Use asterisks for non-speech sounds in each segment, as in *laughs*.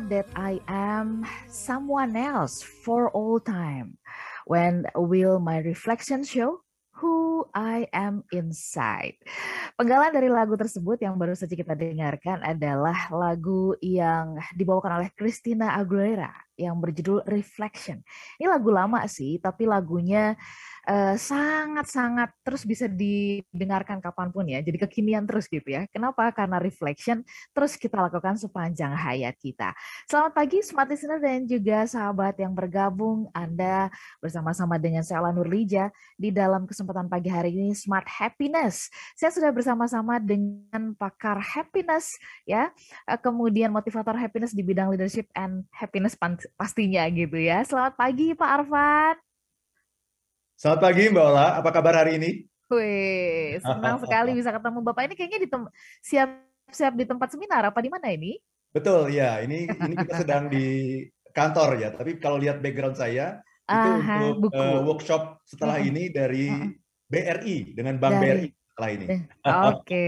that I am someone else for all time. When will my reflection show who I am inside? Penggalan dari lagu tersebut yang baru saja kita dengarkan adalah lagu yang dibawakan oleh Christina Aguilera yang berjudul Reflection. Ini lagu lama sih, tapi lagunya Eh, sangat-sangat terus bisa didengarkan kapan pun ya. Jadi kekinian terus gitu ya. Kenapa? Karena reflection terus kita lakukan sepanjang hayat kita. Selamat pagi smart listener dan juga sahabat yang bergabung. Anda bersama-sama dengan saya Ala Nurlija di dalam kesempatan pagi hari ini Smart Happiness. Saya sudah bersama-sama dengan pakar happiness ya. Eh, kemudian motivator happiness di bidang leadership and happiness pastinya gitu ya. Selamat pagi Pak Arfan. Selamat pagi Mbak Ola, apa kabar hari ini? Wih, senang sekali bisa ketemu Bapak ini kayaknya di siap-siap di tempat seminar apa di mana ini? Betul, ya. Ini ini kita sedang di kantor ya, tapi kalau lihat background saya itu Aha, untuk uh, workshop setelah ini dari BRI dengan Bank dari, BRI setelah ini. Eh, oke,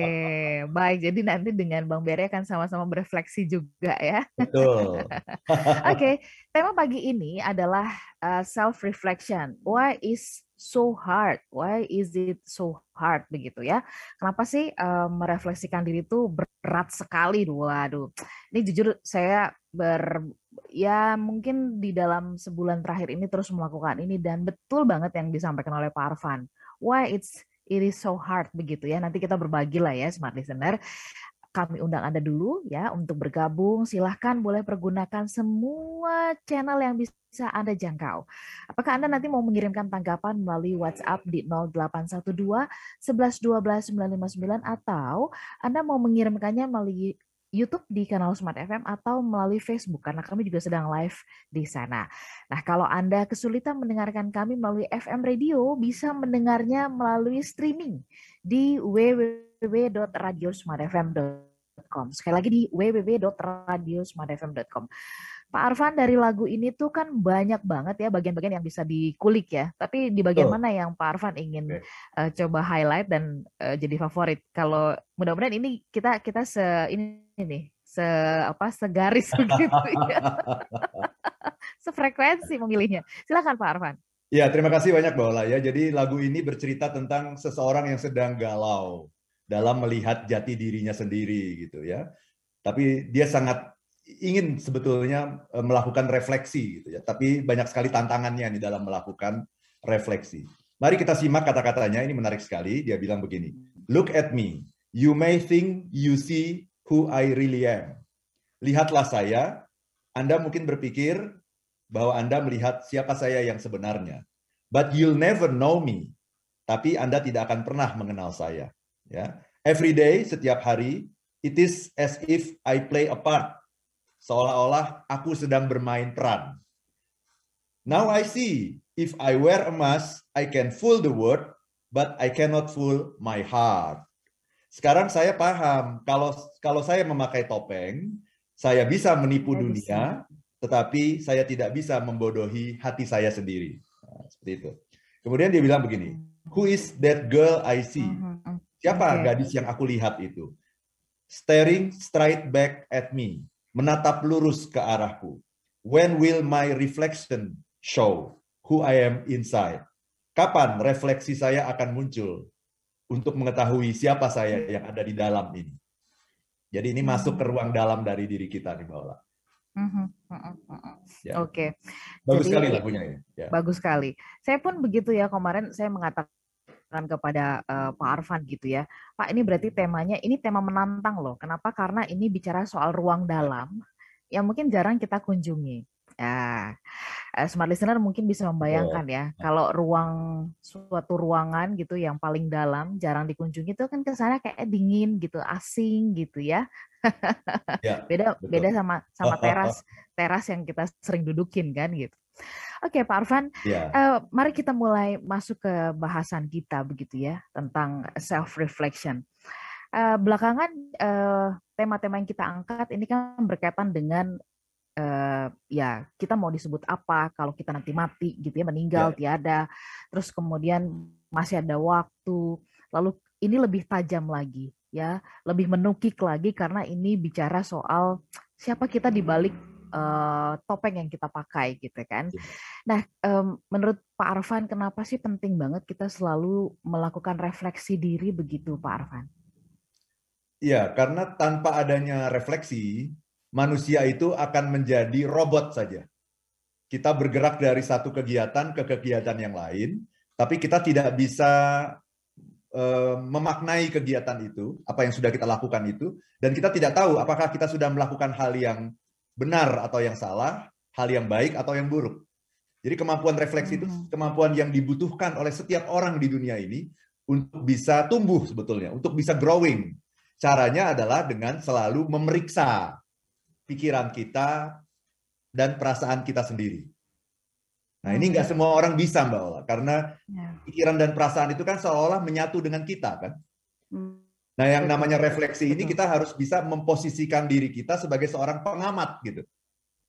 baik. Jadi nanti dengan Bang BRI akan sama-sama berefleksi juga ya. Betul. *laughs* Oke, tema pagi ini adalah uh, self reflection. Why is so hard? Why is it so hard begitu ya? Kenapa sih uh, merefleksikan diri itu berat sekali? Waduh, ini jujur saya ber ya mungkin di dalam sebulan terakhir ini terus melakukan ini dan betul banget yang disampaikan oleh Pak Arfan. Why it's it is so hard begitu ya. Nanti kita berbagi lah ya smart listener kami undang Anda dulu ya untuk bergabung. Silahkan boleh pergunakan semua channel yang bisa Anda jangkau. Apakah Anda nanti mau mengirimkan tanggapan melalui WhatsApp di 0812 11 12 959 atau Anda mau mengirimkannya melalui YouTube di kanal Smart FM atau melalui Facebook karena kami juga sedang live di sana. Nah, kalau Anda kesulitan mendengarkan kami melalui FM radio, bisa mendengarnya melalui streaming di www.radiosmartfm.com. Sekali lagi di www.radiosmartfm.com. Pak Arfan dari lagu ini tuh kan banyak banget ya bagian-bagian yang bisa dikulik ya. Tapi di bagian oh. mana yang Pak Arfan ingin okay. uh, eh, coba highlight dan uh, jadi favorit? Kalau mudah-mudahan ini kita kita se ini nih se apa segaris *laughs* begitu ya. *laughs* Sefrekuensi memilihnya. Silakan Pak Arfan. Ya, terima kasih banyak Mbak ya. Jadi lagu ini bercerita tentang seseorang yang sedang galau dalam melihat jati dirinya sendiri gitu ya. Tapi dia sangat ingin sebetulnya e, melakukan refleksi gitu ya. Tapi banyak sekali tantangannya di dalam melakukan refleksi. Mari kita simak kata-katanya, ini menarik sekali. Dia bilang begini, Look at me. You may think you see who I really am. Lihatlah saya, Anda mungkin berpikir bahwa Anda melihat siapa saya yang sebenarnya. But you'll never know me. Tapi Anda tidak akan pernah mengenal saya. Ya, Every day, setiap hari, it is as if I play a part. Seolah-olah aku sedang bermain peran. Now I see, if I wear a mask, I can fool the world, but I cannot fool my heart. Sekarang saya paham, kalau kalau saya memakai topeng, saya bisa menipu dunia, tetapi saya tidak bisa membodohi hati saya sendiri. Nah, seperti itu. Kemudian dia bilang begini, Who is that girl I see? Mhm, mhm. Siapa okay. gadis yang aku lihat itu? Staring straight back at me, menatap lurus ke arahku. When will my reflection show who I am inside? Kapan refleksi saya akan muncul untuk mengetahui siapa saya yang ada di dalam ini? Jadi ini masuk ke ruang dalam dari diri kita nih, Mbak Ola. Mhm, mhm, mhm. Ya. Oke. Bagus Jadi, sekali lagunya ya. ya. Bagus sekali. Saya pun begitu ya kemarin saya mengatakan kepada uh, Pak Arfan gitu ya. Pak ini berarti temanya ini tema menantang loh. Kenapa? Karena ini bicara soal ruang dalam yang mungkin jarang kita kunjungi. Ya, smart listener mungkin bisa membayangkan ya, kalau ruang suatu ruangan gitu yang paling dalam jarang dikunjungi itu kan ke sana kayak dingin gitu, asing gitu ya. ya *laughs* beda betul. beda sama sama *laughs* teras teras yang kita sering dudukin kan gitu. Oke Pak Arfan, ya. uh, mari kita mulai masuk ke bahasan kita begitu ya tentang self reflection. Uh, belakangan uh, tema-tema yang kita angkat ini kan berkaitan dengan uh, ya kita mau disebut apa kalau kita nanti mati gitu ya meninggal yeah. tiada terus kemudian masih ada waktu lalu ini lebih tajam lagi ya lebih menukik lagi karena ini bicara soal siapa kita di balik uh, topeng yang kita pakai gitu kan. Ya. Nah, um, menurut Pak Arfan kenapa sih penting banget kita selalu melakukan refleksi diri begitu Pak Arfan? Iya, karena tanpa adanya refleksi, manusia itu akan menjadi robot saja. Kita bergerak dari satu kegiatan ke kegiatan yang lain, tapi kita tidak bisa uh, memaknai kegiatan itu, apa yang sudah kita lakukan itu, dan kita tidak tahu apakah kita sudah melakukan hal yang benar atau yang salah, hal yang baik atau yang buruk. Jadi kemampuan refleksi itu hmm. kemampuan yang dibutuhkan oleh setiap orang di dunia ini untuk bisa tumbuh sebetulnya, untuk bisa growing. Caranya adalah dengan selalu memeriksa pikiran kita dan perasaan kita sendiri. Nah ini nggak semua orang bisa Mbak Ola, karena ya. pikiran dan perasaan itu kan seolah-olah menyatu dengan kita kan. Nah yang namanya refleksi ini kita harus bisa memposisikan diri kita sebagai seorang pengamat gitu.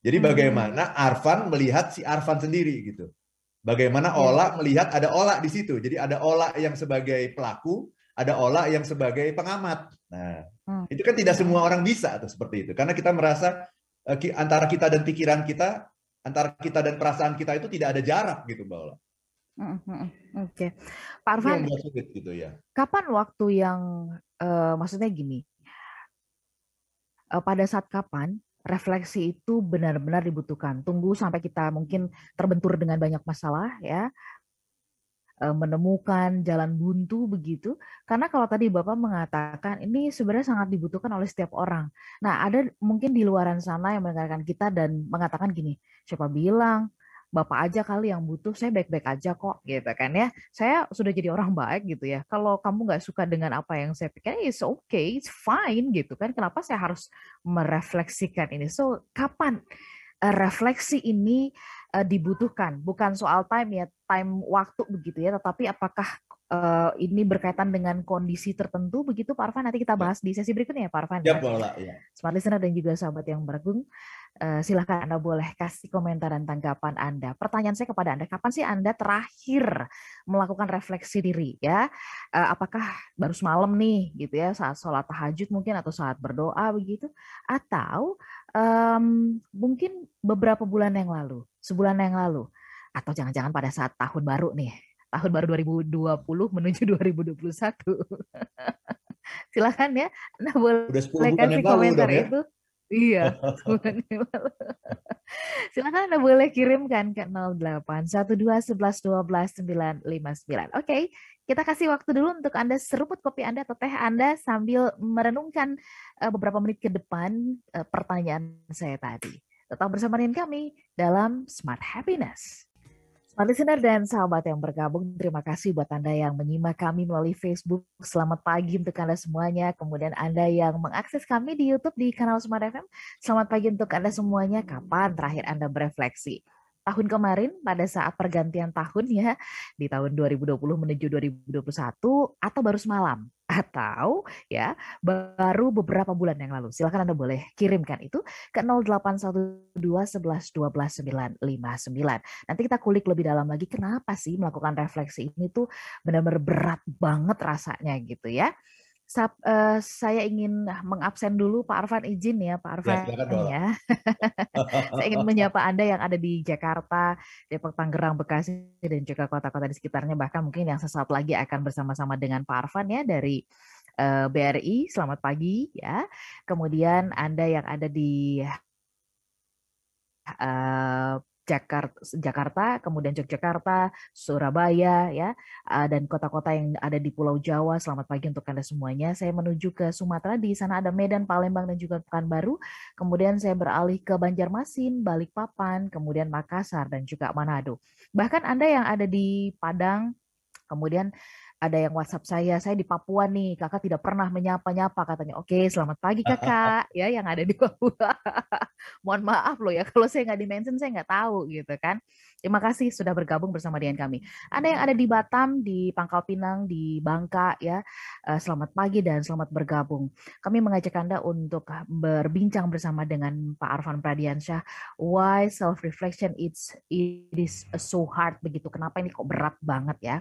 Jadi hmm. bagaimana Arfan melihat si Arfan sendiri gitu. Bagaimana yeah. Ola melihat ada Ola di situ. Jadi ada Ola yang sebagai pelaku, ada Ola yang sebagai pengamat. Nah, hmm. itu kan tidak semua orang bisa atau seperti itu. Karena kita merasa uh, antara kita dan pikiran kita, antara kita dan perasaan kita itu tidak ada jarak gitu, Mbak Ola. Oke, okay. Pak Arfan. gitu ya. Kapan waktu yang, uh, maksudnya gini, uh, pada saat kapan refleksi itu benar-benar dibutuhkan. Tunggu sampai kita mungkin terbentur dengan banyak masalah ya, eh, menemukan jalan buntu begitu. Karena kalau tadi Bapak mengatakan ini sebenarnya sangat dibutuhkan oleh setiap orang. Nah, ada mungkin di luaran sana yang mendengarkan kita dan mengatakan gini, siapa bilang bapak aja kali yang butuh, saya baik-baik aja kok, gitu kan ya. Saya sudah jadi orang baik gitu ya. Kalau kamu nggak suka dengan apa yang saya pikir, it's okay, it's fine gitu kan. Kenapa saya harus merefleksikan ini? So, kapan uh, refleksi ini uh, dibutuhkan? Bukan soal time ya, time waktu begitu ya, tetapi apakah uh, ini berkaitan dengan kondisi tertentu begitu Pak Arfan nanti kita ya. bahas di sesi berikutnya ya Pak Arfan. Ya, ya. ya. Smart listener dan juga sahabat yang beragung. Uh, silahkan Anda boleh kasih komentar dan tanggapan Anda. Pertanyaan saya kepada Anda, kapan sih Anda terakhir melakukan refleksi diri ya? Uh, apakah baru semalam nih gitu ya saat sholat tahajud mungkin atau saat berdoa begitu? Atau um, mungkin beberapa bulan yang lalu, sebulan yang lalu? Atau jangan-jangan pada saat tahun baru nih, tahun baru 2020 menuju *laughs* 2021. Silahkan ya, Anda boleh kasih komentar ya? itu. Iya, *laughs* *laughs* Silakan Anda boleh kirimkan ke 08 12 11 12 959. Oke, kita kasih waktu dulu untuk Anda seruput kopi Anda atau teh Anda sambil merenungkan uh, beberapa menit ke depan uh, pertanyaan saya tadi. Tetap bersama dengan kami dalam Smart Happiness. Smart Listener dan sahabat yang bergabung, terima kasih buat Anda yang menyimak kami melalui Facebook. Selamat pagi untuk Anda semuanya. Kemudian Anda yang mengakses kami di YouTube di kanal Smart FM. Selamat pagi untuk Anda semuanya. Kapan terakhir Anda berefleksi? Tahun kemarin pada saat pergantian tahun ya di tahun 2020 menuju 2021 atau baru semalam atau ya baru beberapa bulan yang lalu. Silakan Anda boleh kirimkan itu ke 0812 11 12 959. Nanti kita kulik lebih dalam lagi kenapa sih melakukan refleksi ini tuh benar-benar berat banget rasanya gitu ya. Sab, uh, saya ingin mengabsen dulu Pak Arfan izin ya Pak ya, Arfan ya. ya. *laughs* saya ingin menyapa Anda yang ada di Jakarta, Depok, Tangerang, Bekasi dan juga kota-kota di sekitarnya bahkan mungkin yang sesaat lagi akan bersama-sama dengan Pak Arfan ya dari uh, eh, BRI. Selamat pagi ya. Kemudian Anda yang ada di uh, Jakarta, Jakarta, kemudian Yogyakarta, Surabaya, ya, dan kota-kota yang ada di Pulau Jawa. Selamat pagi untuk anda semuanya. Saya menuju ke Sumatera. Di sana ada Medan, Palembang, dan juga Pekanbaru. Kemudian saya beralih ke Banjarmasin, Balikpapan, kemudian Makassar, dan juga Manado. Bahkan anda yang ada di Padang, kemudian ada yang WhatsApp saya, saya di Papua nih, kakak tidak pernah menyapa-nyapa katanya. Oke, selamat pagi kakak, ya yang ada di *laughs* Papua. Mohon maaf loh ya, kalau saya nggak di-mention saya nggak tahu gitu kan. Terima kasih sudah bergabung bersama dengan kami. Anda yang ada di Batam, di Pangkal Pinang, di Bangka ya, eh, selamat pagi dan selamat bergabung. Kami mengajak Anda untuk berbincang bersama dengan Pak Arfan Pradiansyah. Why self-reflection it's it is so hard begitu. Kenapa ini kok berat banget ya?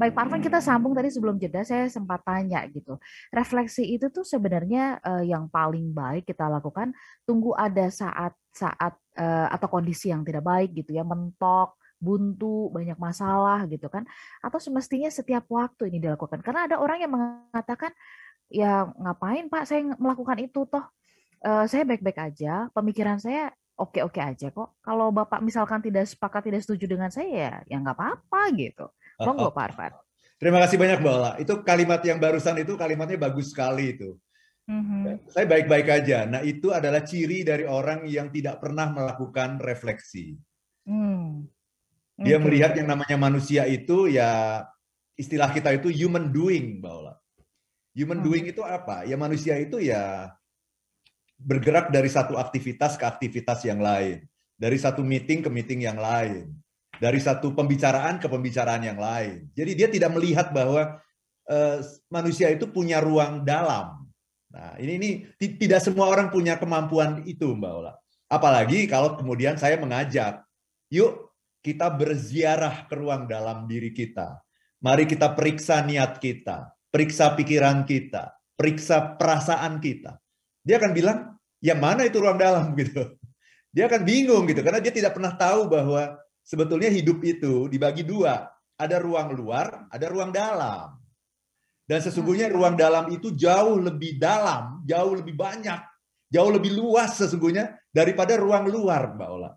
Baik Pak Arfan kita sama nyambung tadi sebelum jeda saya sempat tanya gitu. Refleksi itu tuh sebenarnya uh, yang paling baik kita lakukan tunggu ada saat-saat uh, atau kondisi yang tidak baik gitu ya, mentok, buntu, banyak masalah gitu kan. Atau semestinya setiap waktu ini dilakukan. Karena ada orang yang mengatakan ya ngapain Pak saya melakukan itu toh uh, saya baik-baik aja, pemikiran saya oke-oke aja kok. Kalau Bapak misalkan tidak sepakat, tidak setuju dengan saya, ya, ya nggak apa-apa gitu. Monggo Pak Arfan. Terima kasih banyak Mbak Ola. Itu kalimat yang barusan itu kalimatnya bagus sekali itu. Mm-hmm. Saya baik-baik aja. Nah itu adalah ciri dari orang yang tidak pernah melakukan refleksi. Mm. Dia okay. melihat yang namanya manusia itu ya istilah kita itu human doing, Mbak Ola. Human mm. doing itu apa? Ya manusia itu ya bergerak dari satu aktivitas ke aktivitas yang lain, dari satu meeting ke meeting yang lain dari satu pembicaraan ke pembicaraan yang lain. Jadi dia tidak melihat bahwa uh, manusia itu punya ruang dalam. Nah, ini ini tidak semua orang punya kemampuan itu, Mbak Ola. Apalagi kalau kemudian saya mengajak, yuk kita berziarah ke ruang dalam diri kita. Mari kita periksa niat kita, periksa pikiran kita, periksa perasaan kita. Dia akan bilang, yang mana itu ruang dalam *laughs* gitu. Dia akan bingung gitu karena dia tidak pernah tahu bahwa sebetulnya hidup itu dibagi dua. Ada ruang luar, ada ruang dalam. Dan sesungguhnya hmm. ruang dalam itu jauh lebih dalam, jauh lebih banyak, jauh lebih luas sesungguhnya daripada ruang luar, Mbak Ola.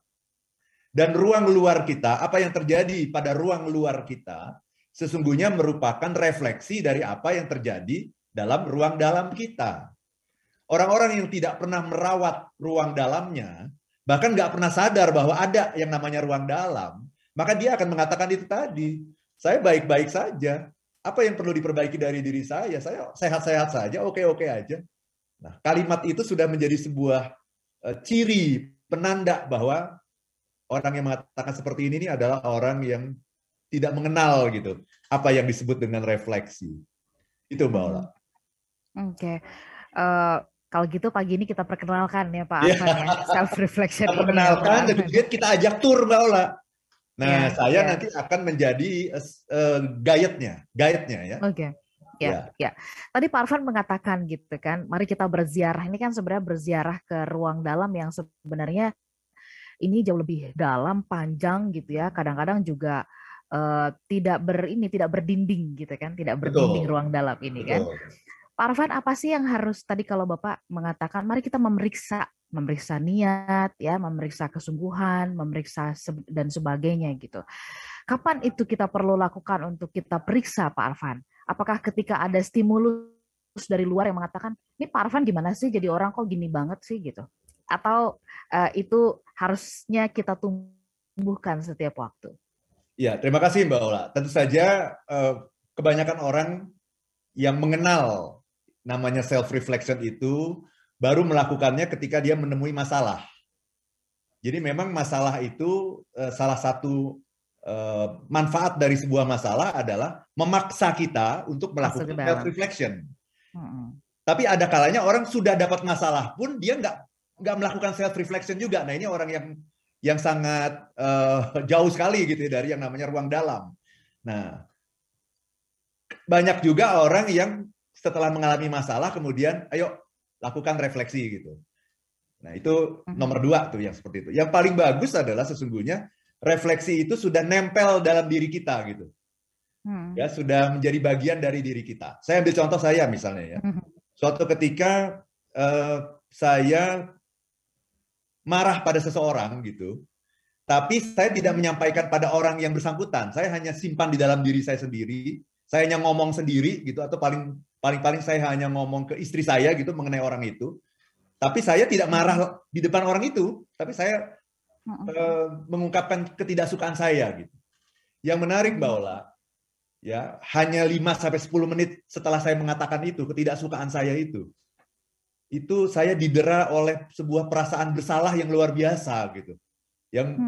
Dan ruang luar kita, apa yang terjadi pada ruang luar kita, sesungguhnya merupakan refleksi dari apa yang terjadi dalam ruang dalam kita. Orang-orang yang tidak pernah merawat ruang dalamnya, bahkan nggak pernah sadar bahwa ada yang namanya ruang dalam, maka dia akan mengatakan itu tadi. Saya baik-baik saja. Apa yang perlu diperbaiki dari diri saya? Saya sehat-sehat saja, oke-oke aja. Nah, kalimat itu sudah menjadi sebuah uh, ciri penanda bahwa orang yang mengatakan seperti ini, ini adalah orang yang tidak mengenal gitu apa yang disebut dengan refleksi. Itu Mbak Ola. Oke. Okay. Uh, eh, kalau gitu pagi ini kita perkenalkan ya Pak yeah. ya, self reflection. Kita perkenalkan dan kemudian kita ajak tur Mbak Ola. Nah, yeah, saya yeah. nanti akan menjadi uh, guide-nya, guide-nya ya. Oke. Okay. Ya, ya, ya. Tadi Pak Arfan mengatakan gitu kan, mari kita berziarah. Ini kan sebenarnya berziarah ke ruang dalam yang sebenarnya ini jauh lebih dalam, panjang gitu ya. Kadang-kadang juga uh, tidak ber ini tidak berdinding gitu kan, tidak berdinding Betul. ruang dalam ini kan. Betul. kan. Pak Arfan, apa sih yang harus tadi kalau Bapak mengatakan, mari kita memeriksa, memeriksa niat, ya, memeriksa kesungguhan, memeriksa dan sebagainya gitu. Kapan itu kita perlu lakukan untuk kita periksa, Pak Arfan? Apakah ketika ada stimulus dari luar yang mengatakan, ini Pak Arfan gimana sih jadi orang kok gini banget sih gitu? Atau uh, itu harusnya kita tumbuhkan setiap waktu? Ya, terima kasih Mbak Ola. Tentu saja uh, kebanyakan orang yang mengenal namanya self reflection itu baru melakukannya ketika dia menemui masalah. Jadi memang masalah itu uh, salah satu uh, manfaat dari sebuah masalah adalah memaksa kita untuk melakukan self reflection. Hmm. Tapi ada kalanya orang sudah dapat masalah pun dia nggak nggak melakukan self reflection juga. Nah ini orang yang yang sangat uh, jauh sekali gitu ya, dari yang namanya ruang dalam. Nah banyak juga orang yang setelah mengalami masalah kemudian ayo lakukan refleksi gitu. Nah itu mhm. nomor dua tuh yang seperti itu. Yang paling bagus adalah sesungguhnya refleksi itu sudah nempel dalam diri kita gitu. Hmm. Ya sudah menjadi bagian dari diri kita. Saya ambil contoh saya misalnya ya. Hmm. Suatu ketika uh, saya marah pada seseorang gitu, tapi saya tidak menyampaikan pada orang yang bersangkutan. Saya hanya simpan di dalam diri saya sendiri. Saya hanya ngomong sendiri gitu atau paling paling-paling saya hanya ngomong ke istri saya gitu mengenai orang itu. Tapi saya tidak marah di depan orang itu, tapi saya uh, mengungkapkan ketidaksukaan saya gitu. Yang menarik Mbak Ola, ya, hanya 5 sampai 10 menit setelah saya mengatakan itu, ketidaksukaan saya itu. Itu saya didera oleh sebuah perasaan bersalah yang luar biasa gitu. Yang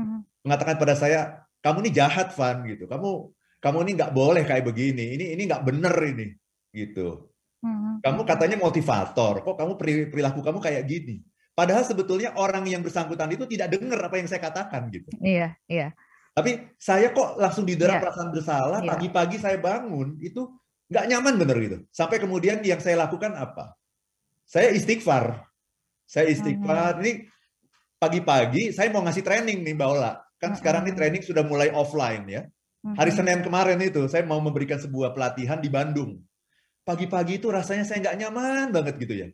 mengatakan pada saya, kamu ini jahat Van gitu. Kamu kamu ini nggak boleh kayak begini. Ini ini nggak bener ini gitu. Hmm. Kamu katanya motivator, kok kamu perilaku kamu kayak gini. Padahal sebetulnya orang yang bersangkutan itu tidak dengar apa yang saya katakan gitu. Iya, iya. Tapi saya kok langsung didera yeah. perasaan bersalah, iya. pagi-pagi saya bangun, itu nggak nyaman bener gitu. Sampai kemudian yang saya lakukan apa? Saya istighfar. Saya istighfar. Ini pagi-pagi saya mau ngasih training nih Mbak Ola. Kan sekarang nih training sudah mulai offline ya. Hari Senin kemarin itu saya mau memberikan sebuah pelatihan di Bandung. Pagi-pagi itu rasanya saya nggak nyaman banget gitu ya.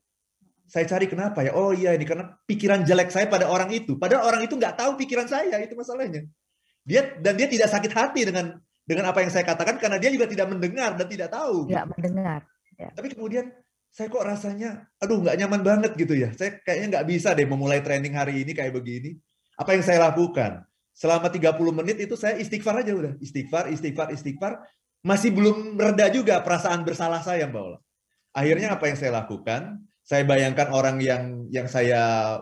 Saya cari kenapa ya? Oh iya ini karena pikiran jelek saya pada orang itu. Padahal orang itu nggak tahu pikiran saya itu masalahnya. Dia dan dia tidak sakit hati dengan dengan apa yang saya katakan karena dia juga tidak mendengar dan tidak tahu. Tidak mendengar. Ya. Tapi kemudian saya kok rasanya, aduh nggak nyaman banget gitu ya. Saya kayaknya nggak bisa deh memulai training hari ini kayak begini. Apa yang saya lakukan? Selama 30 menit itu saya istighfar aja udah. Istighfar, istighfar, istighfar. Masih belum reda juga perasaan bersalah saya Mbak Ola. Akhirnya apa yang saya lakukan? Saya bayangkan orang yang yang saya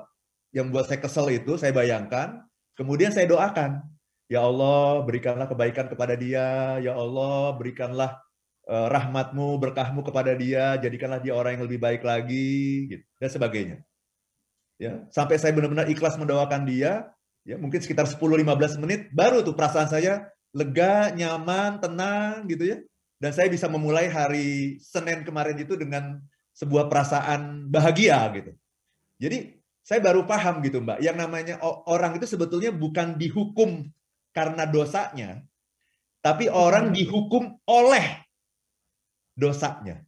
yang buat saya kesel itu, saya bayangkan. Kemudian saya doakan. Ya Allah, berikanlah kebaikan kepada dia. Ya Allah, berikanlah uh, rahmatmu, berkahmu kepada dia, jadikanlah dia orang yang lebih baik lagi, gitu, dan sebagainya. Ya, sampai saya benar-benar ikhlas mendoakan dia, ya mungkin sekitar 10-15 menit, baru tuh perasaan saya lega, nyaman, tenang, gitu ya. Dan saya bisa memulai hari Senin kemarin itu dengan sebuah perasaan bahagia, gitu. Jadi saya baru paham gitu Mbak, yang namanya orang itu sebetulnya bukan dihukum karena dosanya, tapi orang dihukum oleh dosanya.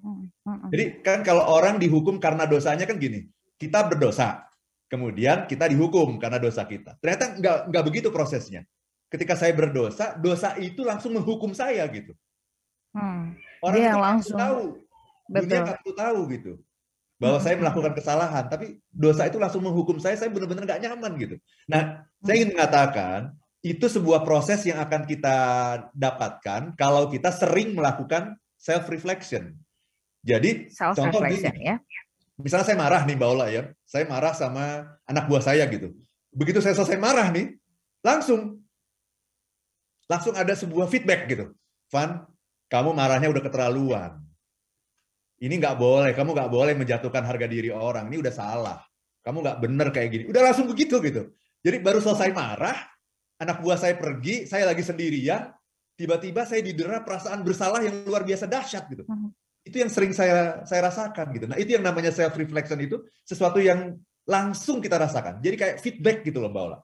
Hmm, hmm. Jadi kan kalau orang dihukum karena dosanya kan gini, kita berdosa, kemudian kita dihukum karena dosa kita. Ternyata nggak nggak begitu prosesnya. Ketika saya berdosa, dosa itu langsung menghukum saya gitu. Hmm. Orang Dia langsung tahu, Betul. dunia nggak tahu gitu bahwa hmm. saya melakukan kesalahan, tapi dosa itu langsung menghukum saya, saya benar-benar nggak nyaman gitu. Nah, saya ingin mengatakan itu sebuah proses yang akan kita dapatkan kalau kita sering melakukan self reflection. Jadi self contoh gini, ya. Misalnya saya marah nih Mbak Ola ya, saya marah sama anak buah saya gitu. Begitu saya selesai marah nih, langsung langsung ada sebuah feedback gitu. Van, kamu marahnya udah keterlaluan. Ini nggak boleh, kamu nggak boleh menjatuhkan harga diri orang. Ini udah salah. Kamu nggak bener kayak gini. Udah langsung begitu gitu. Jadi baru selesai marah, anak buah saya pergi, saya lagi sendirian, tiba-tiba saya didera perasaan bersalah yang luar biasa dahsyat gitu. Hmm. Itu yang sering saya saya rasakan gitu. Nah, itu yang namanya self reflection itu sesuatu yang langsung kita rasakan. Jadi kayak feedback gitu loh, Mbak Ola.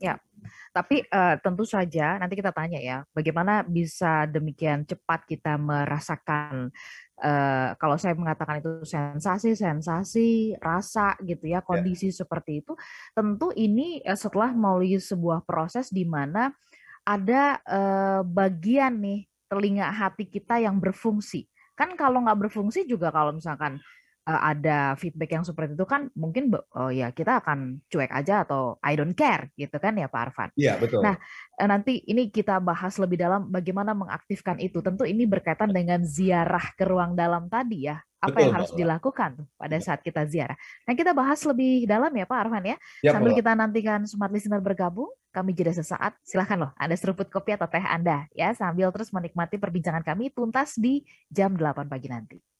Ya, tapi uh, tentu saja nanti kita tanya ya, bagaimana bisa demikian cepat kita merasakan uh, kalau saya mengatakan itu sensasi-sensasi, rasa gitu ya, kondisi yeah. seperti itu, tentu ini uh, setelah melalui sebuah proses di mana ada uh, bagian nih telinga hati kita yang berfungsi. Kan kalau nggak berfungsi juga kalau misalkan uh, ada feedback yang seperti itu kan mungkin oh ya kita akan cuek aja atau I don't care gitu kan ya Pak Arfan. Iya betul. Nah eh, nanti ini kita bahas lebih dalam bagaimana mengaktifkan itu. Tentu ini berkaitan dengan ziarah ke ruang dalam tadi ya. Apa betul, yang harus Pak. dilakukan pada ya. saat kita ziarah. Nah kita bahas lebih dalam ya Pak Arfan ya. ya Sambil Pak. kita nantikan smart listener bergabung, kami jeda sesaat. Silahkan loh, Anda seruput kopi atau teh Anda ya sambil terus menikmati perbincangan kami tuntas di jam 8 pagi nanti.